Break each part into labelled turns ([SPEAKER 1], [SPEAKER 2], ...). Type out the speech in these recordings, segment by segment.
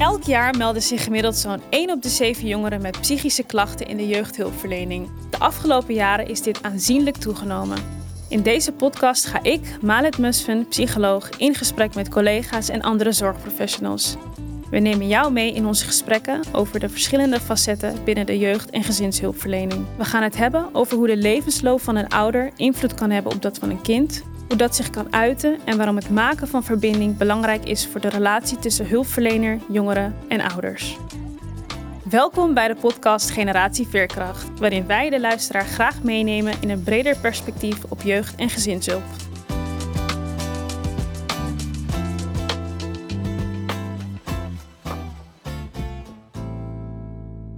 [SPEAKER 1] Elk jaar melden zich gemiddeld zo'n 1 op de 7 jongeren met psychische klachten in de jeugdhulpverlening. De afgelopen jaren is dit aanzienlijk toegenomen. In deze podcast ga ik, Malet Musfen, psycholoog, in gesprek met collega's en andere zorgprofessionals. We nemen jou mee in onze gesprekken over de verschillende facetten binnen de jeugd- en gezinshulpverlening. We gaan het hebben over hoe de levensloop van een ouder invloed kan hebben op dat van een kind, hoe dat zich kan uiten en waarom het maken van verbinding belangrijk is voor de relatie tussen hulpverlener, jongeren en ouders. Welkom bij de podcast Generatie Veerkracht, waarin wij de luisteraar graag meenemen in een breder perspectief op jeugd- en gezinshulp.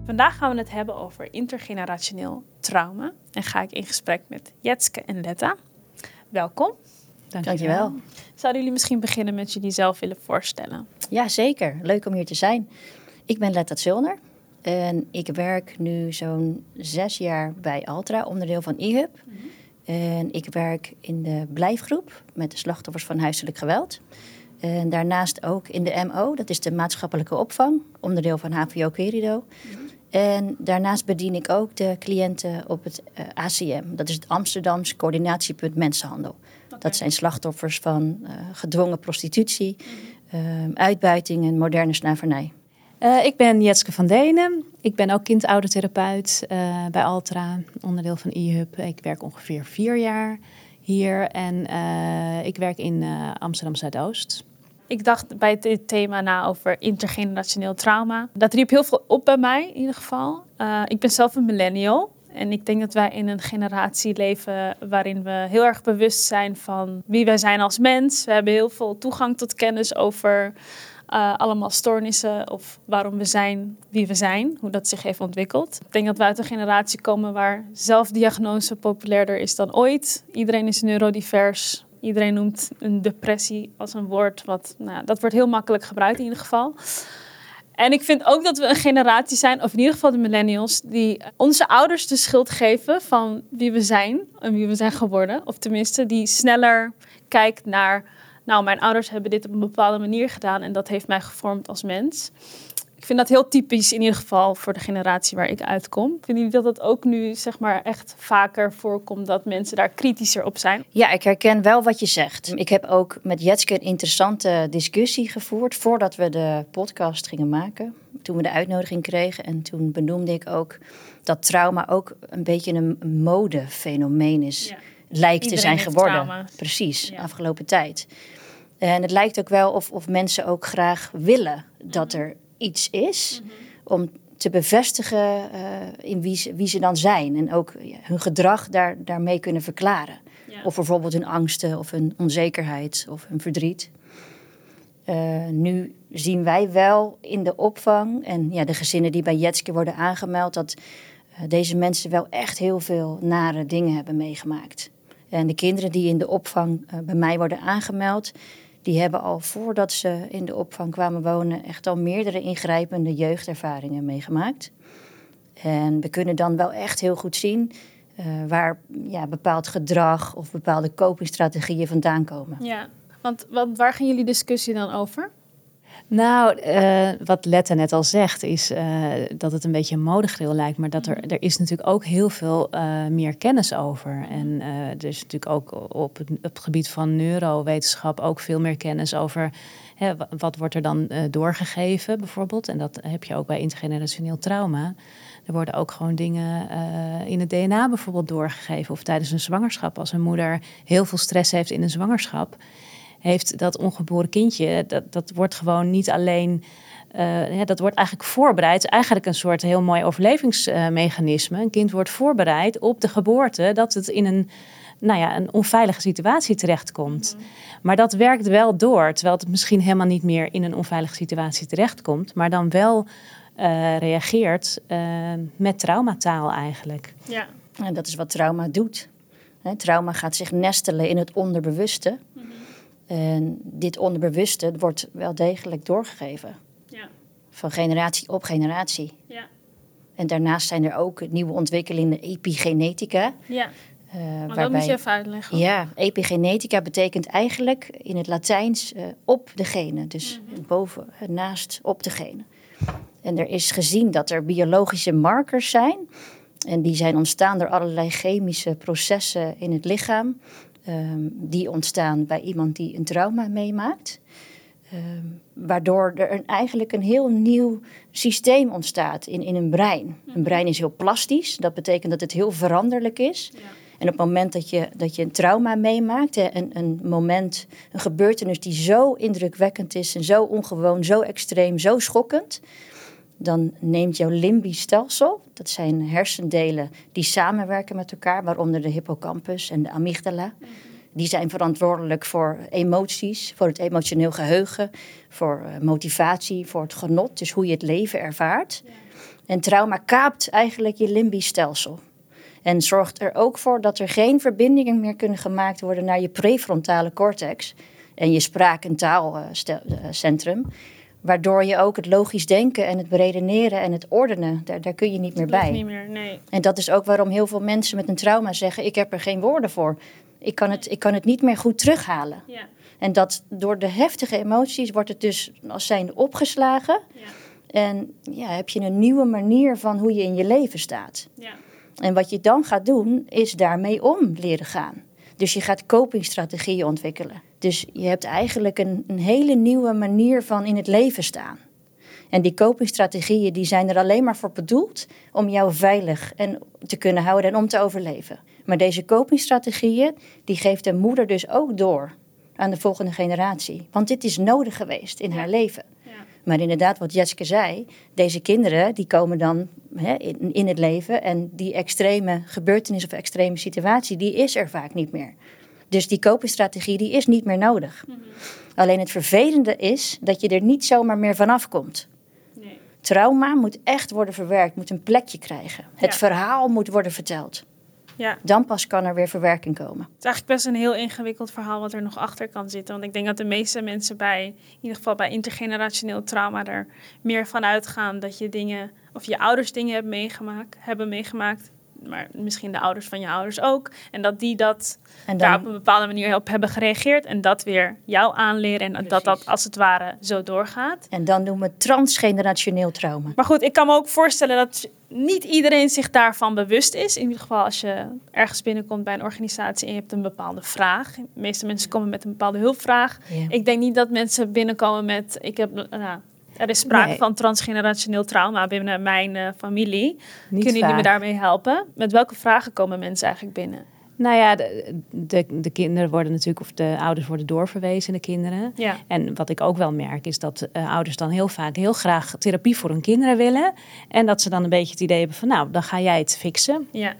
[SPEAKER 1] Vandaag gaan we het hebben over intergenerationeel trauma en ga ik in gesprek met Jetske en Letta. Welkom.
[SPEAKER 2] Dankjewel.
[SPEAKER 1] Zouden jullie misschien beginnen met jullie zelf willen voorstellen?
[SPEAKER 2] Ja, zeker. Leuk om hier te zijn. Ik ben Letta Zulner en ik werk nu zo'n zes jaar bij Altra, onderdeel van IHUB. En ik werk in de blijfgroep met de slachtoffers van huiselijk geweld. En daarnaast ook in de MO, dat is de maatschappelijke opvang, onderdeel van HVO Querido. En daarnaast bedien ik ook de cliënten op het eh, ACM, dat is het Amsterdams Coördinatiepunt Mensenhandel. Dat zijn slachtoffers van eh, gedwongen prostitutie, eh, uitbuiting en moderne slavernij.
[SPEAKER 3] Uh, ik ben Jetske van Denen. Ik ben ook kind-oudertherapeut bij Altra, onderdeel van IHUB. Ik werk ongeveer vier jaar hier en ik werk in Amsterdam Zuidoost.
[SPEAKER 1] Ik dacht bij dit thema na over intergenerationeel trauma. Dat riep heel veel op bij mij in ieder geval. ik ben zelf een millennial. En ik denk dat wij in een generatie leven waarin we heel erg bewust zijn van wie wij zijn als mens. We hebben heel veel toegang tot kennis over uh, allemaal stoornissen of waarom we zijn wie we zijn, hoe dat zich heeft ontwikkeld. Ik denk dat we uit een generatie komen waar zelfdiagnose populairder is dan ooit. Iedereen is neurodivers. Iedereen noemt een depressie als een woord wat, nou, dat wordt heel makkelijk gebruikt in ieder geval. En ik vind ook dat we een generatie zijn, of in ieder geval de millennials, die onze ouders de schuld geven van wie we zijn en wie we zijn geworden. Of tenminste, die sneller kijkt naar nou, mijn ouders hebben dit op een bepaalde manier gedaan en dat heeft mij gevormd als mens. Ik vind dat heel typisch in ieder geval voor de generatie waar ik uitkom. Vinden jullie dat dat ook nu zeg maar echt vaker voorkomt dat mensen daar kritischer op zijn?
[SPEAKER 2] Ja, ik herken wel wat je zegt. Ik heb ook met Jetske een interessante discussie gevoerd voordat we de podcast gingen maken. Toen we de uitnodiging kregen en toen benoemde ik ook dat trauma ook een beetje een modefenomeen is. Ja lijkt te zijn geworden.
[SPEAKER 1] Trauma.
[SPEAKER 2] Precies, ja. afgelopen tijd. En het lijkt ook wel of, of mensen ook graag willen dat er iets is mm -hmm. om te bevestigen uh, in wie ze, wie ze dan zijn. En ook ja, hun gedrag daar, daarmee kunnen verklaren. Ja. Of bijvoorbeeld hun angsten of hun onzekerheid of hun verdriet. Uh, nu zien wij wel in de opvang en ja, de gezinnen die bij Jetske worden aangemeld... dat uh, deze mensen wel echt heel veel nare dingen hebben meegemaakt. En de kinderen die in de opvang bij mij worden aangemeld, die hebben al voordat ze in de opvang kwamen wonen echt al meerdere ingrijpende jeugdervaringen meegemaakt. En we kunnen dan wel echt heel goed zien uh, waar ja, bepaald gedrag of bepaalde copingstrategieën vandaan komen.
[SPEAKER 1] Ja, want, want waar gaan jullie discussie dan over?
[SPEAKER 3] Nou, uh, wat Lette net al zegt, is uh, dat het een beetje een modegril lijkt. Maar dat er, er is natuurlijk ook heel veel uh, meer kennis over. En er is natuurlijk ook op het, op het, gebied van neurowetenschap ook veel meer kennis over. Hè, wat wordt er dan doorgegeven, bijvoorbeeld? En dat heb je ook bij intergenerationeel trauma. Er worden ook gewoon dingen in het DNA bijvoorbeeld doorgegeven. Of tijdens een zwangerschap, als een moeder heel veel stress heeft in een zwangerschap heeft dat ongeboren kindje, dat, dat wordt gewoon niet alleen. Uh, ja, dat wordt eigenlijk voorbereid. Eigenlijk een soort heel mooi overlevingsmechanisme. Een kind wordt voorbereid op de geboorte dat het in een, nou ja, een onveilige situatie terechtkomt. Mm Maar dat werkt wel door, terwijl het misschien helemaal niet meer in een onveilige situatie terechtkomt, maar dan wel uh, reageert uh, met traumataal eigenlijk.
[SPEAKER 1] Ja.
[SPEAKER 2] En dat is wat trauma doet. He, trauma gaat zich nestelen in het onderbewuste. Mm -hmm. En dit onderbewuste wordt wel degelijk doorgegeven.
[SPEAKER 1] Ja.
[SPEAKER 2] Van generatie op generatie.
[SPEAKER 1] Ja.
[SPEAKER 2] En daarnaast zijn er ook nieuwe ontwikkelingen, epigenetica.
[SPEAKER 1] Ja. maar dat moet je even uitleggen.
[SPEAKER 2] Ja, epigenetica betekent eigenlijk in het Latijns op de genen. Dus mhm. boven, naast op de genen. En er is gezien dat er biologische markers zijn. En die zijn ontstaan door allerlei chemische processen in het lichaam. Ehm, die ontstaan bij iemand die een trauma meemaakt. Ehm, waardoor er een, eigenlijk een heel nieuw systeem ontstaat in, in een brein. Een mhm. brein is heel plastisch, dat betekent dat het heel veranderlijk is. Ja. En op het moment dat je, dat je een trauma meemaakt, een, een moment, een gebeurtenis die zo indrukwekkend is en zo ongewoon, zo extreem, zo schokkend, dan neemt jouw limbisch stelsel, dat zijn hersendelen die samenwerken met elkaar, waaronder de hippocampus en de amygdala. Die zijn verantwoordelijk voor emoties, voor het emotioneel geheugen, voor eh, motivatie, voor het genot, dus hoe je het leven ervaart. En trauma kaapt eigenlijk je limbisch stelsel. En zorgt er ook voor dat er geen verbindingen meer kunnen gemaakt worden naar je prefrontale cortex en je spraak- en taalcentrum. Waardoor je ook het logisch denken en het beredeneren en het ordenen, daar, daar kun je niet meer bij.
[SPEAKER 1] Niet meer, nee.
[SPEAKER 2] En dat is ook waarom heel veel mensen met een trauma zeggen: Ik heb er geen woorden voor. Ik kan het, ik kan het niet meer goed terughalen. Ja. En dat door de heftige emoties wordt het dus als zijnde opgeslagen. Ja. En ja, heb je een nieuwe manier van hoe je in je leven staat. Ja. En wat je dan gaat doen, is daarmee om leren gaan. Dus je gaat copingstrategieën ontwikkelen. Dus je hebt eigenlijk een, een hele nieuwe manier van in het leven staan. En die copingstrategieën die zijn er alleen maar voor bedoeld om jou veilig en te kunnen houden en om te overleven. Maar deze copingstrategieën die geeft de moeder dus ook door aan de volgende generatie. Want dit is nodig geweest in haar leven. Maar inderdaad, wat Jetske zei, deze kinderen die komen dan hè, in, in het leven en die extreme gebeurtenis of extreme situatie, die is er vaak niet meer. Dus die copingstrategie die is niet meer nodig. Mhm. Alleen het vervelende is dat je er niet zomaar meer vanaf komt. Nee. Trauma moet echt worden verwerkt, moet een plekje krijgen. Het verhaal moet worden verteld. Ja. Dan pas kan er weer verwerking komen. Het
[SPEAKER 1] is eigenlijk best een heel ingewikkeld verhaal wat er nog achter kan zitten. Want ik denk dat de meeste mensen bij, in ieder geval bij intergenerationeel trauma, er meer van uitgaan dat je dingen, of je ouders dingen hebben meegemaakt, hebben meegemaakt maar misschien de ouders van je ouders ook. En dat die dat daar op een bepaalde manier op hebben gereageerd. En dat weer jou aanleren. En dat dat als het ware zo doorgaat.
[SPEAKER 2] En dan noemen we transgenerationeel trauma.
[SPEAKER 1] Maar goed, ik kan me ook voorstellen dat niet iedereen zich daarvan bewust is. In ieder geval als je ergens binnenkomt bij een organisatie en je hebt een bepaalde vraag. De meeste mensen komen met een bepaalde hulpvraag. Ik denk niet dat mensen binnenkomen met... Ik heb, nou, er is sprake van transgenerationeel trauma binnen mijn uh, familie. Niet Kunnen jullie me daarmee helpen? Met welke vragen komen mensen eigenlijk binnen?
[SPEAKER 3] Nou ja, de, de, de, kinderen worden natuurlijk, of de ouders worden doorverwezen, de kinderen. Ja. En wat ik ook wel merk, is dat uh, ouders dan heel vaak heel graag therapie voor hun kinderen willen. En dat ze dan een beetje het idee hebben van, nou, dan ga jij het fixen. Ja.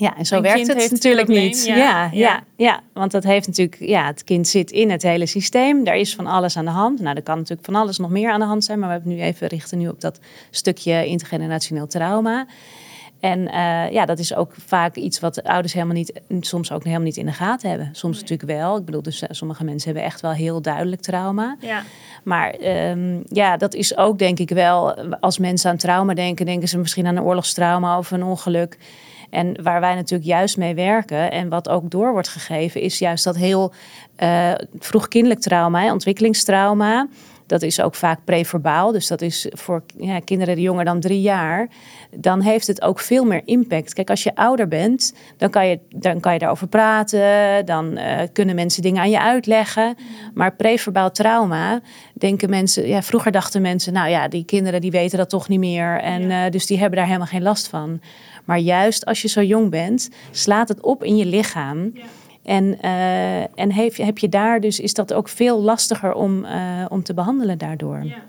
[SPEAKER 3] Ja, en zo werkt het natuurlijk niet. Ja, ja, ja, want dat heeft natuurlijk, ja, het kind zit in het hele systeem. Daar is van alles aan de hand. Nou, er kan natuurlijk van alles nog meer aan de hand zijn, maar we hebben nu even richten nu op dat stukje intergenerationeel trauma. En uh, ja, dat is ook vaak iets wat ouders helemaal niet, soms ook helemaal niet in de gaten hebben. Soms natuurlijk wel. Ik bedoel, dus eh, sommige mensen hebben echt wel heel duidelijk trauma. Ja. Maar um, ja, dat is ook denk ik wel, als mensen aan trauma denken, denken ze misschien aan een oorlogstrauma of een ongeluk. En waar wij natuurlijk juist mee werken en wat ook door wordt gegeven, is juist dat heel uh, vroeg kinderlijk trauma, ontwikkelingstrauma. Dat is ook vaak preverbaal. Dus dat is voor ja, kinderen die jonger dan drie jaar. Dan heeft het ook veel meer impact. Kijk, als je ouder bent, dan kan je, dan kan je daarover praten. Dan uh, kunnen mensen dingen aan je uitleggen. Maar preverbaal trauma, denken mensen. Ja, vroeger dachten mensen, nou ja, die kinderen die weten dat toch niet meer. En ja. uh, dus die hebben daar helemaal geen last van. Maar juist als je zo jong bent, slaat het op in je lichaam. Ja. En, uh, en heb, heb je daar dus, is dat ook veel lastiger om, uh, om te behandelen daardoor. Ja.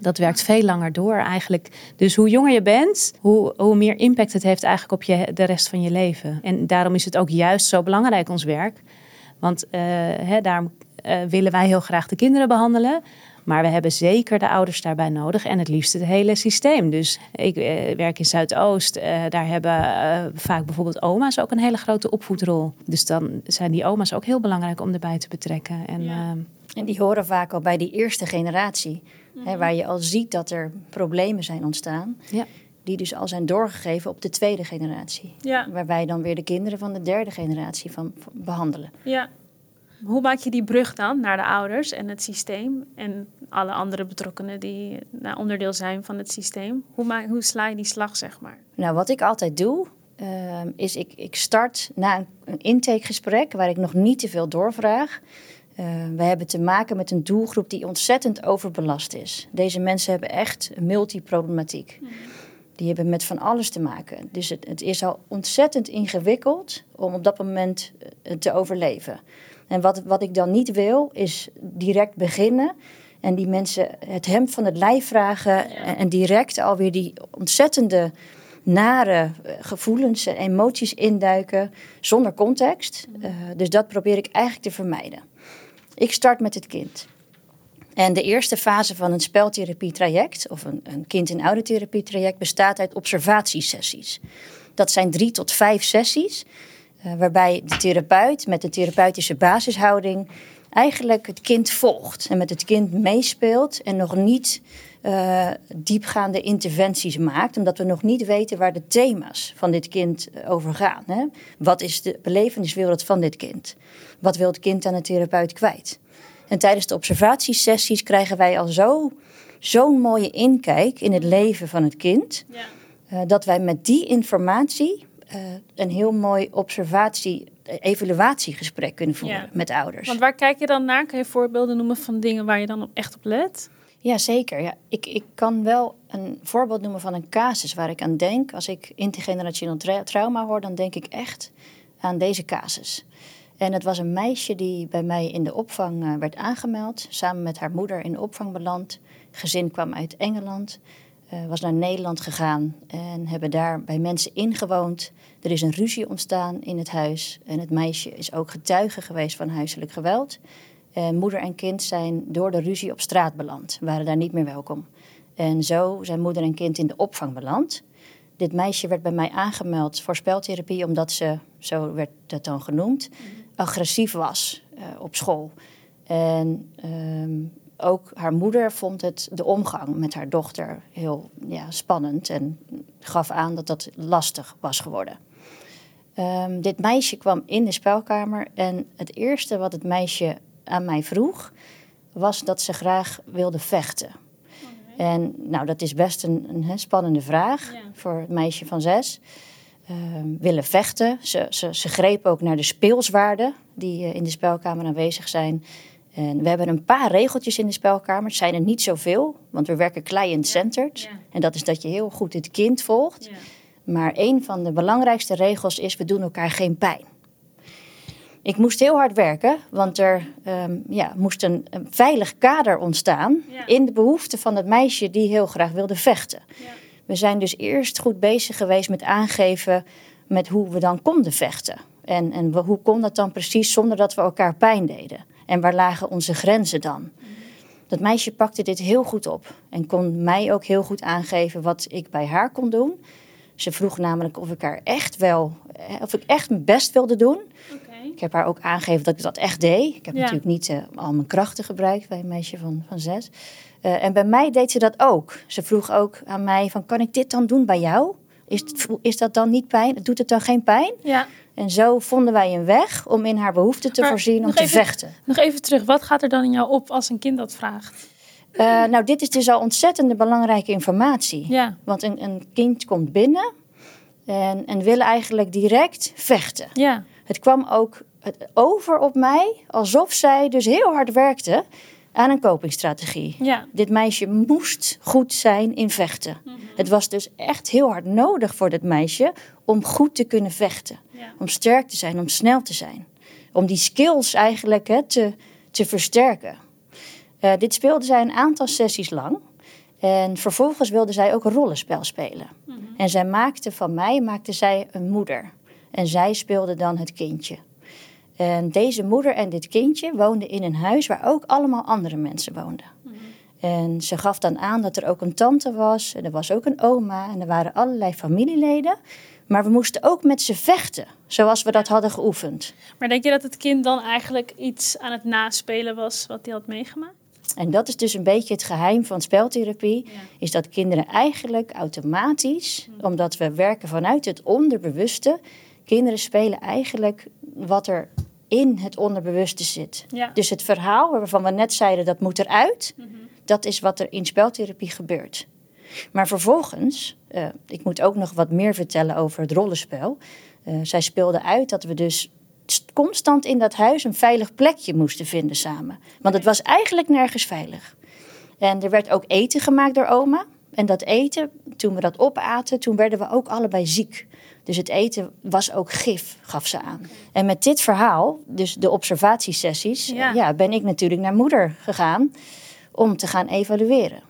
[SPEAKER 3] Dat werkt veel langer door eigenlijk. Dus hoe jonger je bent, hoe, hoe meer impact het heeft eigenlijk op je, de rest van je leven. En daarom is het ook juist zo belangrijk, ons werk. Want uh, hè, daarom willen wij heel graag de kinderen behandelen. Maar we hebben zeker de ouders daarbij nodig en het liefst het hele systeem. Dus ik eh, werk in Zuidoost. Uh, daar hebben uh, vaak bijvoorbeeld oma's ook een hele grote opvoedrol. Dus dan zijn die oma's ook heel belangrijk om erbij te betrekken. En, ja.
[SPEAKER 2] en die horen vaak al bij die eerste generatie. hè, mhm. waar je al ziet dat er problemen zijn ontstaan. Ja die dus al zijn doorgegeven op de tweede generatie.
[SPEAKER 1] Ja.
[SPEAKER 2] Waar wij dan weer de kinderen van de derde generatie van van behandelen.
[SPEAKER 1] Ja. Hoe maak je die brug dan naar de ouders en het systeem en alle andere betrokkenen die nou, onderdeel zijn van het systeem? Hoe, maak, hoe sla je die slag, zeg maar?
[SPEAKER 2] Nou, wat ik altijd doe, ehm, is ik, ik start na een, een intakegesprek waar ik nog niet te veel doorvraag. Uh, we hebben te maken met een doelgroep die ontzettend overbelast is. Deze mensen hebben echt een multiproblematiek. Die hebben met van alles te maken. Dus het, het is al ontzettend ingewikkeld om op dat moment eh, te overleven. En wat, wat ik dan niet wil, is direct beginnen en die mensen het hemd van het lijf vragen en, en direct alweer die ontzettende nare eh, gevoelens en emoties induiken zonder context. Uh, dus dat probeer ik eigenlijk te vermijden. Ik start met het kind. En de eerste fase van een speltherapietraject of een, een kind- en oudertherapietraject bestaat uit observatiesessies. Dat zijn drie tot vijf sessies, waarbij de therapeut met de therapeutische basishouding eigenlijk het kind volgt en met het kind meespeelt en nog niet uh, diepgaande interventies maakt, omdat we nog niet weten waar de thema's van dit kind over gaan. Hè? Wat is de beleveniswereld van dit kind? Wat wil het kind aan de therapeut kwijt? En tijdens de observatiesessies krijgen wij al zo, zo'n mooie inkijk in het leven van het kind,
[SPEAKER 1] Ja.
[SPEAKER 2] uh, dat wij met die informatie uh, een heel mooi observatie, evaluatiegesprek kunnen voeren
[SPEAKER 1] Ja.
[SPEAKER 2] met ouders.
[SPEAKER 1] Want waar kijk je dan naar? Kan je voorbeelden noemen van dingen waar je dan op, echt op let?
[SPEAKER 2] Ja, zeker. Ja, ik, ik kan wel een voorbeeld noemen van een casus waar ik aan denk. Als ik intergenerationeel tra trauma hoor, dan denk ik echt aan deze casus. En het was een meisje die bij mij in de opvang uh, werd aangemeld. Samen met haar moeder in de opvang beland. Gezin kwam uit Engeland. Uh, was naar Nederland gegaan en hebben daar bij mensen ingewoond. Er is een ruzie ontstaan in het huis. En het meisje is ook getuige geweest van huiselijk geweld. En moeder en kind zijn door de ruzie op straat beland, waren daar niet meer welkom. En zo zijn moeder en kind in de opvang beland. Dit meisje werd bij mij aangemeld voor speltherapie omdat ze, zo werd dat dan genoemd, agressief was uh, op school. En um, ook haar moeder vond het de omgang met haar dochter heel ja, spannend en gaf aan dat dat lastig was geworden. Um, dit meisje kwam in de spelkamer en het eerste wat het meisje aan mij vroeg, was dat ze graag wilde vechten. Okay. En nou, dat is best een, een spannende vraag ja. voor het meisje van zes. Uh, willen vechten. Ze, ze, ze greep ook naar de speelswaarden die uh, in de spelkamer aanwezig zijn. En we hebben een paar regeltjes in de spelkamer. Het zijn er niet zoveel, want we werken client-centered. Ja. En dat is dat je heel goed het kind volgt. Maar een van de belangrijkste regels is, we doen elkaar geen pijn. Ik moest heel hard werken, want er um, ja, moest een, een, veilig kader ontstaan ja. in de behoefte van het meisje die heel graag wilde vechten. We zijn dus eerst goed bezig geweest met aangeven met hoe we dan konden vechten. En, en hoe kon dat dan precies zonder dat we elkaar pijn deden? En waar lagen onze grenzen dan? Dat meisje pakte dit heel goed op en kon mij ook heel goed aangeven wat ik bij haar kon doen. Ze vroeg namelijk of ik haar echt wel, of ik echt mijn best wilde doen.
[SPEAKER 1] Okay.
[SPEAKER 2] Ik heb haar ook aangegeven dat ik dat echt deed. Ik heb ja. natuurlijk niet uh, al mijn krachten gebruikt bij een meisje van, van zes. Uh, en bij mij deed ze dat ook. Ze vroeg ook aan mij van, kan ik dit dan doen bij jou? Is, is dat dan niet pijn? Doet het dan geen pijn?
[SPEAKER 1] Ja.
[SPEAKER 2] En zo vonden wij een weg om in haar behoefte te
[SPEAKER 1] maar
[SPEAKER 2] voorzien om te
[SPEAKER 1] even,
[SPEAKER 2] vechten.
[SPEAKER 1] Nog even terug, wat gaat er dan in jou op als een kind dat vraagt?
[SPEAKER 2] Uh, nou, dit is dus al ontzettend belangrijke informatie.
[SPEAKER 1] Ja.
[SPEAKER 2] Want een, een kind komt binnen en, en wil eigenlijk direct vechten.
[SPEAKER 1] Ja.
[SPEAKER 2] Het kwam ook over op mij alsof zij dus heel hard werkte aan een copingstrategie.
[SPEAKER 1] Ja.
[SPEAKER 2] Dit meisje moest goed zijn in vechten.
[SPEAKER 1] Mhm.
[SPEAKER 2] Het was dus echt heel hard nodig voor dit meisje om goed te kunnen vechten.
[SPEAKER 1] Ja.
[SPEAKER 2] Om sterk te zijn, om snel te zijn. Om die skills eigenlijk hè, te, te versterken. Uh, dit speelde zij een aantal sessies lang. En vervolgens wilde zij ook een rollenspel spelen.
[SPEAKER 1] Mhm.
[SPEAKER 2] En zij maakte van mij maakte zij een moeder. En zij speelde dan het kindje. En deze moeder en dit kindje woonden in een huis waar ook allemaal andere mensen woonden.
[SPEAKER 1] Mhm.
[SPEAKER 2] En ze gaf dan aan dat er ook een tante was, en er was ook een oma, en er waren allerlei familieleden. Maar we moesten ook met ze vechten, zoals we dat hadden geoefend.
[SPEAKER 1] Maar denk je dat het kind dan eigenlijk iets aan het naspelen was wat hij had meegemaakt?
[SPEAKER 2] En dat is dus een beetje het geheim van speltherapie. Is dat kinderen eigenlijk automatisch, mhm. omdat we werken vanuit het onderbewuste, kinderen spelen eigenlijk wat er in het onderbewuste zit. Dus het verhaal waarvan we net zeiden dat moet eruit, mm dat is wat er in speltherapie gebeurt. Maar vervolgens, uh, ik moet ook nog wat meer vertellen over het rollenspel. Uh, zij speelde uit dat we dus constant in dat huis een veilig plekje moesten vinden samen. Want het was eigenlijk nergens veilig. En er werd ook eten gemaakt door oma. En dat eten, toen we dat opaten, toen werden we ook allebei ziek. Dus het eten was ook gif, gaf ze aan. En met dit verhaal, dus de observatiesessies, ja. ben ik natuurlijk naar moeder gegaan om te gaan evalueren.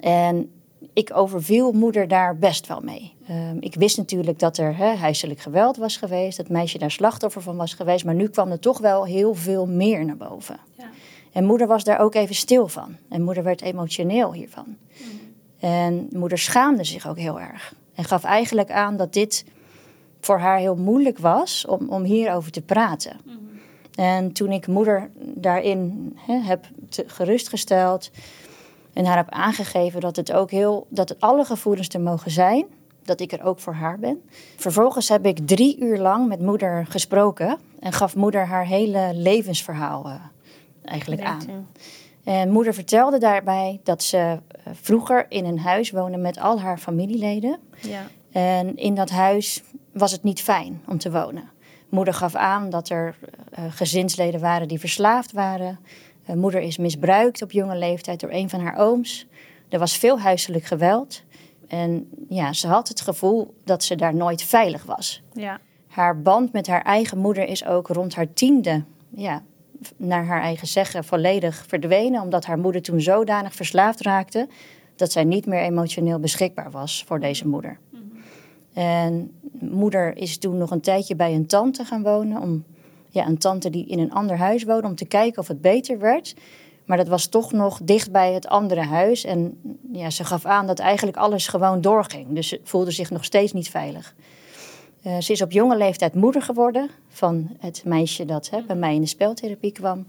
[SPEAKER 2] En ik overviel moeder daar best wel mee. Ehm, ik wist natuurlijk dat er he, huiselijk geweld was geweest, dat meisje daar slachtoffer van was geweest, maar nu kwam er toch wel heel veel meer naar boven. Ja. En moeder was daar ook even stil van. En moeder werd emotioneel hiervan. Mhm. En moeder schaamde zich ook heel erg. En gaf eigenlijk aan dat dit voor haar heel moeilijk was om, om hierover te praten. Mhm. En toen ik moeder daarin heb gerustgesteld en haar heb aangegeven dat het ook heel, dat het alle gevoelens er mogen zijn, dat ik er ook voor haar ben. Vervolgens heb ik drie uur lang met moeder gesproken en gaf moeder haar hele levensverhaal uh, eigenlijk aan. En moeder vertelde daarbij dat ze eh, vroeger in een huis woonde met al haar familieleden. Ja. En in dat huis was het niet fijn om te wonen. Moeder gaf aan dat er uh, gezinsleden waren die verslaafd waren. Uh, moeder is misbruikt op jonge leeftijd door een van haar ooms. Er was veel huiselijk geweld. En ja, ze had het gevoel dat ze daar nooit veilig was. Ja. Haar band met haar eigen moeder is ook rond haar tiende, ja, naar haar eigen zeggen, volledig verdwenen. Omdat haar moeder toen zodanig verslaafd raakte dat zij niet meer emotioneel beschikbaar was voor deze moeder. En moeder is toen nog een tijdje bij een tante gaan wonen. Om, ja, een tante die in een ander huis woonde om te kijken of het beter werd. Maar dat was toch nog dicht bij het andere huis. En ja, ze gaf aan dat eigenlijk alles gewoon doorging. Dus ze voelde zich nog steeds niet veilig. Uh, ze is op jonge leeftijd moeder geworden van het meisje dat hè, bij mij in de speltherapie kwam.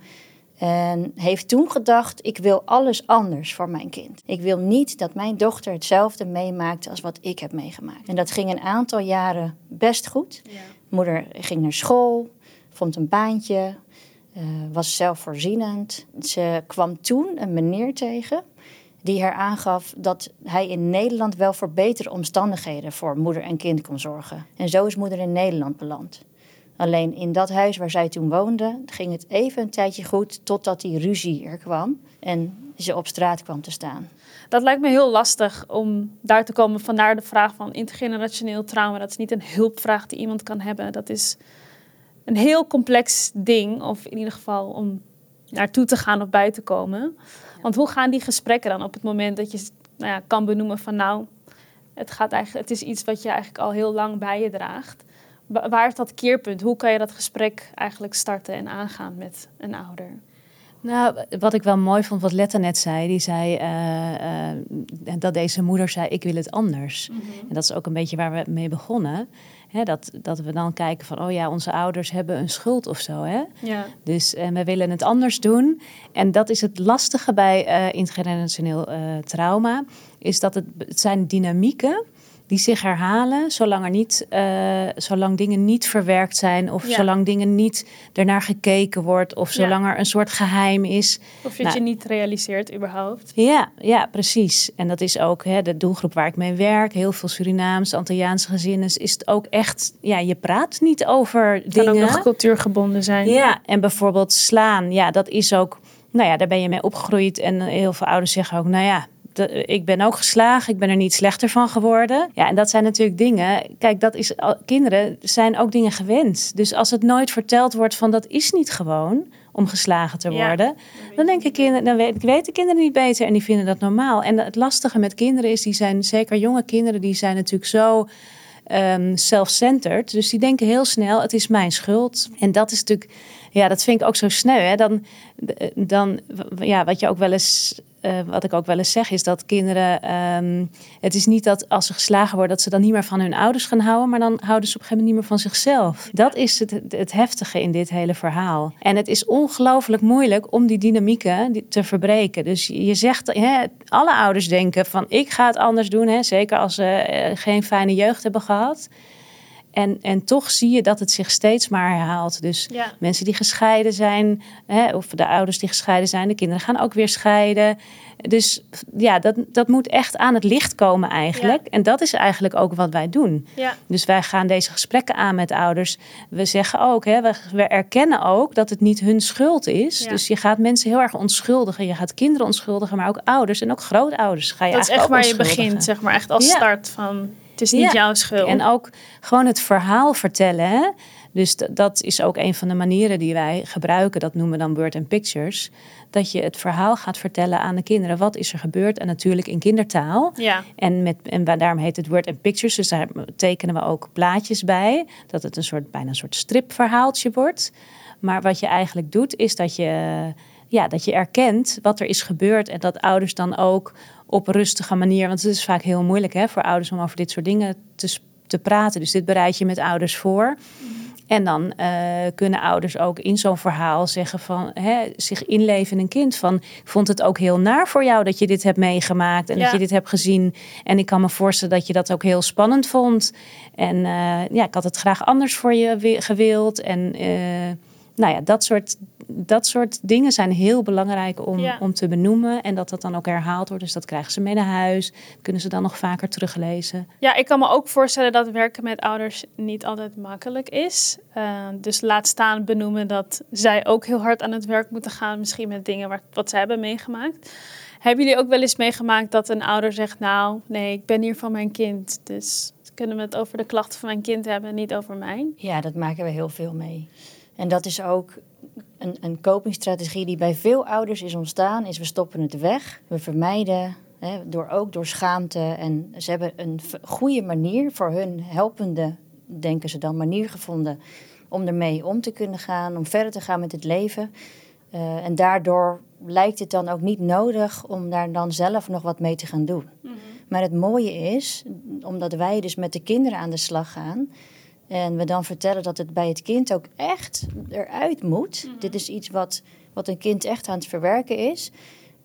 [SPEAKER 2] En heeft toen gedacht, ik wil alles anders voor mijn kind. Ik wil niet dat mijn dochter hetzelfde meemaakt als wat ik heb meegemaakt. En dat ging een aantal jaren best goed. Ja. Moeder ging naar school, vond een baantje, uh, was zelfvoorzienend. Ze kwam toen een meneer tegen die haar aangaf dat hij in Nederland wel voor betere omstandigheden voor moeder en kind kon zorgen. En zo is moeder in Nederland beland. Alleen in dat huis waar zij toen woonde, ging het even een tijdje goed totdat die ruzie er kwam en ze op straat kwam te staan.
[SPEAKER 1] Dat lijkt me heel lastig om daar te komen. Vandaar de vraag van intergenerationeel trauma. Dat is niet een hulpvraag die iemand kan hebben. Dat is een heel complex ding, of in ieder geval om naartoe te gaan of bij te komen. Want hoe gaan die gesprekken dan op het moment dat je nou ja, kan benoemen van nou, het, gaat eigenlijk, het is iets wat je eigenlijk al heel lang bij je draagt waar is dat keerpunt? Hoe kan je dat gesprek eigenlijk starten en aangaan met een ouder?
[SPEAKER 3] Nou, wat ik wel mooi vond, wat Letta net zei, die zei uh, uh, dat deze moeder zei: Ik wil het anders. Mhm. En dat is ook een beetje waar we mee begonnen. Hè, dat, dat we dan kijken van, oh ja, onze ouders hebben een schuld of zo. Hè? Ja. Dus uh, we willen het anders doen. En dat is het lastige bij uh, intergenerationeel trauma, is dat het, het zijn dynamieken die zich herhalen, zolang, er niet, uh, zolang dingen niet verwerkt zijn, of zolang dingen niet ernaar gekeken wordt, of zolang er een soort geheim is.
[SPEAKER 1] Of je het nou, je niet realiseert überhaupt.
[SPEAKER 3] Ja, ja, precies. En dat is ook hè, de doelgroep waar ik mee werk. Heel veel Surinaams, Antilliaanse gezinnen. Is het ook echt, ja, je praat niet over
[SPEAKER 1] kan
[SPEAKER 3] dingen.
[SPEAKER 1] Kan ook nog cultuurgebonden zijn.
[SPEAKER 3] Ja, en bijvoorbeeld slaan, ja, dat is ook, nou ja, daar ben je mee opgegroeid. En heel veel ouders zeggen ook, nou ja, ik ben ook geslagen, ik ben er niet slechter van geworden. Ja, en dat zijn natuurlijk dingen. Kijk, dat is, kinderen zijn ook dingen gewend. Dus als het nooit verteld wordt van dat is niet gewoon om geslagen te worden, dan denk ik kinderen, dan weet, weten kinderen niet beter en die vinden dat normaal. En het lastige met kinderen is, die zijn zeker jonge kinderen, die zijn natuurlijk zo um, self-centered. Dus die denken heel snel, het is mijn schuld. En dat is natuurlijk, ja, dat vind ik ook zo sneu. Hè? Dan, dan, ja, wat je ook wel eens eh, wat ik ook wel eens zeg, is dat kinderen. ehm, het is niet dat als ze geslagen worden, dat ze dan niet meer van hun ouders gaan houden, maar dan houden ze op een gegeven moment niet meer van zichzelf. Dat is het, het, heftige in dit hele verhaal. En het is ongelooflijk moeilijk om die dynamieken die- te verbreken. Dus je zegt, hè, alle ouders denken van ik ga het anders doen, hè, zeker als ze eh, geen fijne jeugd hebben gehad. En, en toch zie je dat het zich steeds maar herhaalt. Dus
[SPEAKER 1] Ja.
[SPEAKER 3] mensen die gescheiden zijn, hè, of de ouders die gescheiden zijn, de kinderen gaan ook weer scheiden. Dus ja, dat, dat moet echt aan het licht komen eigenlijk. En dat is eigenlijk ook wat wij doen.
[SPEAKER 1] Ja.
[SPEAKER 3] Dus wij gaan deze gesprekken aan met ouders. We zeggen ook, hè, we, we erkennen ook dat het niet hun schuld is. Dus je gaat mensen heel erg onschuldigen. Je gaat kinderen onschuldigen, maar ook ouders en ook grootouders ga je
[SPEAKER 1] Dat is echt waar je begint, zeg maar. Echt als start van, het is niet
[SPEAKER 3] Ja.
[SPEAKER 1] jouw schuld.
[SPEAKER 3] En ook gewoon het verhaal vertellen. Hè? Dus dat is ook een van de manieren die wij gebruiken. Dat noemen we dan Word and Pictures. Dat je het verhaal gaat vertellen aan de kinderen. Wat is er gebeurd? En natuurlijk in kindertaal.
[SPEAKER 1] Ja.
[SPEAKER 3] En, met, en daarom heet het Word and Pictures. Dus daar tekenen we ook plaatjes bij. Dat het een soort, bijna een soort stripverhaaltje wordt. Maar wat je eigenlijk doet, is dat je, ja, dat je erkent wat er is gebeurd. En dat ouders dan ook op een rustige manier. Want het is vaak heel moeilijk hè, voor ouders om over dit soort dingen te, te praten. Dus dit bereid je met ouders voor. En dan eh, kunnen ouders ook in zo'n verhaal zeggen van hè, zich inleven in een kind. Van ik vond het ook heel naar voor jou dat je dit hebt meegemaakt en
[SPEAKER 1] Ja.
[SPEAKER 3] dat je dit hebt gezien. En ik kan me voorstellen dat je dat ook heel spannend vond. En eh, ja, ik had het graag anders voor je wi- gewild. En eh, nou ja, dat soort, dat soort dingen zijn heel belangrijk om,
[SPEAKER 1] Ja.
[SPEAKER 3] om te benoemen. En dat dat dan ook herhaald wordt. Dus dat krijgen ze mee naar huis. Kunnen ze dan nog vaker teruglezen.
[SPEAKER 1] Ja, ik kan me ook voorstellen dat werken met ouders niet altijd makkelijk is. Eh, dus laat staan benoemen dat zij ook heel hard aan het werk moeten gaan. Misschien met dingen waar, wat zij hebben meegemaakt. Hebben jullie ook wel eens meegemaakt dat een ouder zegt... nou, nee, ik ben hier van mijn kind. Dus kunnen we het over de klachten van mijn kind hebben, niet over mijn?
[SPEAKER 2] Ja, dat maken we heel veel mee. En dat is ook een, een copingstrategie die bij veel ouders is ontstaan, is we stoppen het weg. We vermijden, hè, door, ook door schaamte. En ze hebben een goede manier voor hun helpende, denken ze dan, manier gevonden om ermee om te kunnen gaan, om verder te gaan met het leven. Eh, en daardoor lijkt het dan ook niet nodig om daar dan zelf nog wat mee te gaan doen. Maar het mooie is, omdat wij dus met de kinderen aan de slag gaan. En we dan vertellen dat het bij het kind ook echt eruit moet. Dit is iets wat, wat een kind echt aan het verwerken is.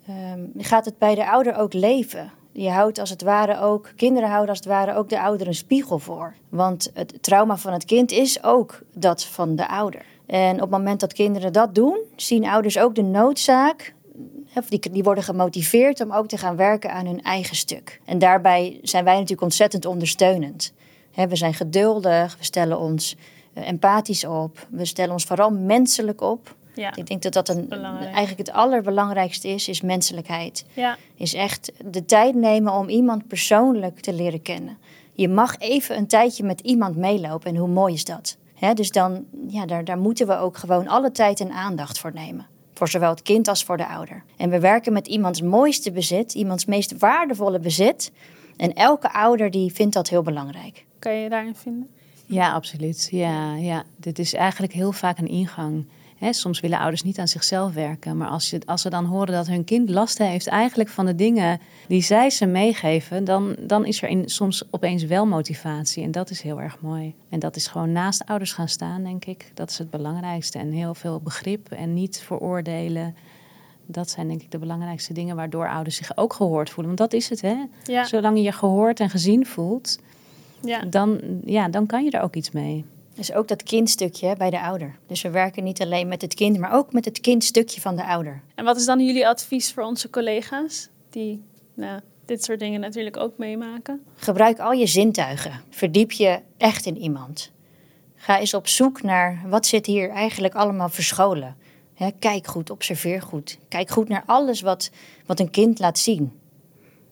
[SPEAKER 2] ehm, gaat het bij de ouder ook leven. Je houdt als het ware ook, kinderen houden als het ware ook de ouder een spiegel voor. Want het trauma van het kind is ook dat van de ouder. En op het moment dat kinderen dat doen, zien ouders ook de noodzaak of die, die worden gemotiveerd om ook te gaan werken aan hun eigen stuk. En daarbij zijn wij natuurlijk ontzettend ondersteunend. We zijn geduldig, we stellen ons eh, empathisch op, we stellen ons vooral menselijk op.
[SPEAKER 1] Ja,
[SPEAKER 2] Ik denk dat dat een,
[SPEAKER 1] Belangrijk.
[SPEAKER 2] eigenlijk het allerbelangrijkste is, is menselijkheid.
[SPEAKER 1] ja,
[SPEAKER 2] Is echt de tijd nemen om iemand persoonlijk te leren kennen. Je mag even een tijdje met iemand meelopen en hoe mooi is dat? Dus dan, ja, daar, daar moeten we ook gewoon alle tijd en aandacht voor nemen. Voor zowel het kind als voor de ouder. En we werken met iemands mooiste bezit, iemands meest waardevolle bezit. En elke ouder die vindt dat heel belangrijk.
[SPEAKER 1] Kan je daarin vinden?
[SPEAKER 3] Ja, absoluut. Ja, ja. Dit is eigenlijk heel vaak een ingang. Soms willen ouders niet aan zichzelf werken. Maar als, je, als ze dan horen dat hun kind last heeft eigenlijk van de dingen die zij ze meegeven, dan, dan is er in, soms opeens wel motivatie. En dat is heel erg mooi. En dat is gewoon naast ouders gaan staan, denk ik. Dat is het belangrijkste. En heel veel begrip en niet veroordelen. Dat zijn denk ik de belangrijkste dingen waardoor ouders zich ook gehoord voelen. Want dat is het, hè?
[SPEAKER 1] Ja,
[SPEAKER 3] Zolang je je gehoord en gezien voelt,
[SPEAKER 1] ja.
[SPEAKER 3] dan, ja, dan kan je er ook iets mee.
[SPEAKER 2] Dus ook dat kindstukje bij de ouder. Dus we werken niet alleen met het kind, maar ook met het kindstukje van de ouder.
[SPEAKER 1] En wat is dan jullie advies voor onze collega's die nou, dit soort dingen natuurlijk ook meemaken?
[SPEAKER 2] Gebruik al je zintuigen. Verdiep je echt in iemand. Ga eens op zoek naar wat zit hier eigenlijk allemaal verscholen. Hè, kijk goed, observeer goed. Kijk goed naar alles wat, wat een kind laat zien.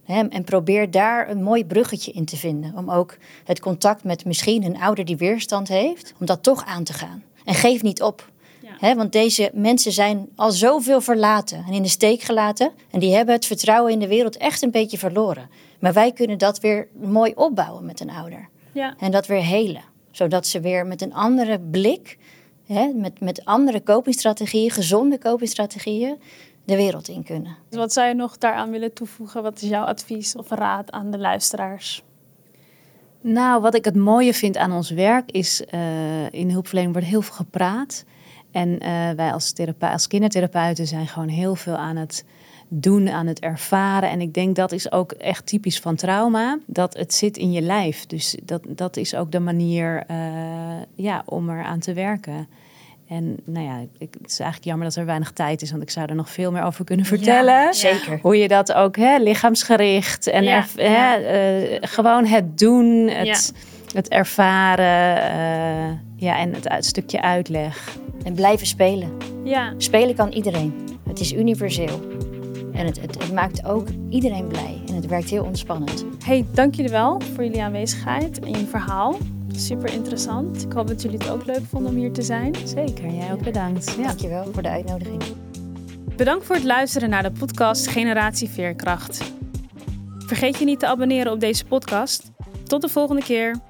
[SPEAKER 2] Hè, en probeer daar een mooi bruggetje in te vinden. Om ook het contact met misschien een ouder die weerstand heeft, om dat toch aan te gaan. En geef niet op.
[SPEAKER 1] Ja.
[SPEAKER 2] Want deze mensen zijn al zoveel verlaten en in de steek gelaten. En die hebben het vertrouwen in de wereld echt een beetje verloren. Maar wij kunnen dat weer mooi opbouwen met een ouder.
[SPEAKER 1] Ja,
[SPEAKER 2] En dat weer helen. Zodat ze weer met een andere blik, hè, met, met andere copingstrategieën, gezonde copingstrategieën, de wereld in kunnen.
[SPEAKER 1] Wat zou je nog daaraan willen toevoegen? Wat is jouw advies of raad aan de luisteraars?
[SPEAKER 3] Nou, wat ik het mooie vind aan ons werk is, uh, in hulpverlening wordt heel veel gepraat. En uh, wij als, als kindertherapeuten zijn gewoon heel veel aan het doen, aan het ervaren. En ik denk dat is ook echt typisch van trauma, dat het zit in je lijf. Dus dat, dat is ook de manier uh, ja, om eraan te werken. En nou ja, ik, het is eigenlijk jammer dat er weinig tijd is, want ik zou er nog veel meer over kunnen vertellen. Ja,
[SPEAKER 2] zeker.
[SPEAKER 3] Hoe je dat ook, hè, lichaamsgericht en ja, Hè, uh, gewoon het doen, het, het ervaren uh, ja, en het stukje uitleg.
[SPEAKER 2] En blijven spelen.
[SPEAKER 1] Ja.
[SPEAKER 2] Spelen kan iedereen. Het is universeel. En het, het, het, maakt ook iedereen blij. En het werkt heel ontspannend.
[SPEAKER 1] Hey, dank jullie wel voor jullie aanwezigheid en je verhaal. Super interessant. Ik hoop dat jullie het ook leuk vonden om hier te zijn.
[SPEAKER 3] Zeker, jij ook bedankt.
[SPEAKER 2] Ja. Dankjewel voor de uitnodiging.
[SPEAKER 1] Bedankt voor het luisteren naar de podcast Generatie Veerkracht. Vergeet je niet te abonneren op deze podcast. Tot de volgende keer.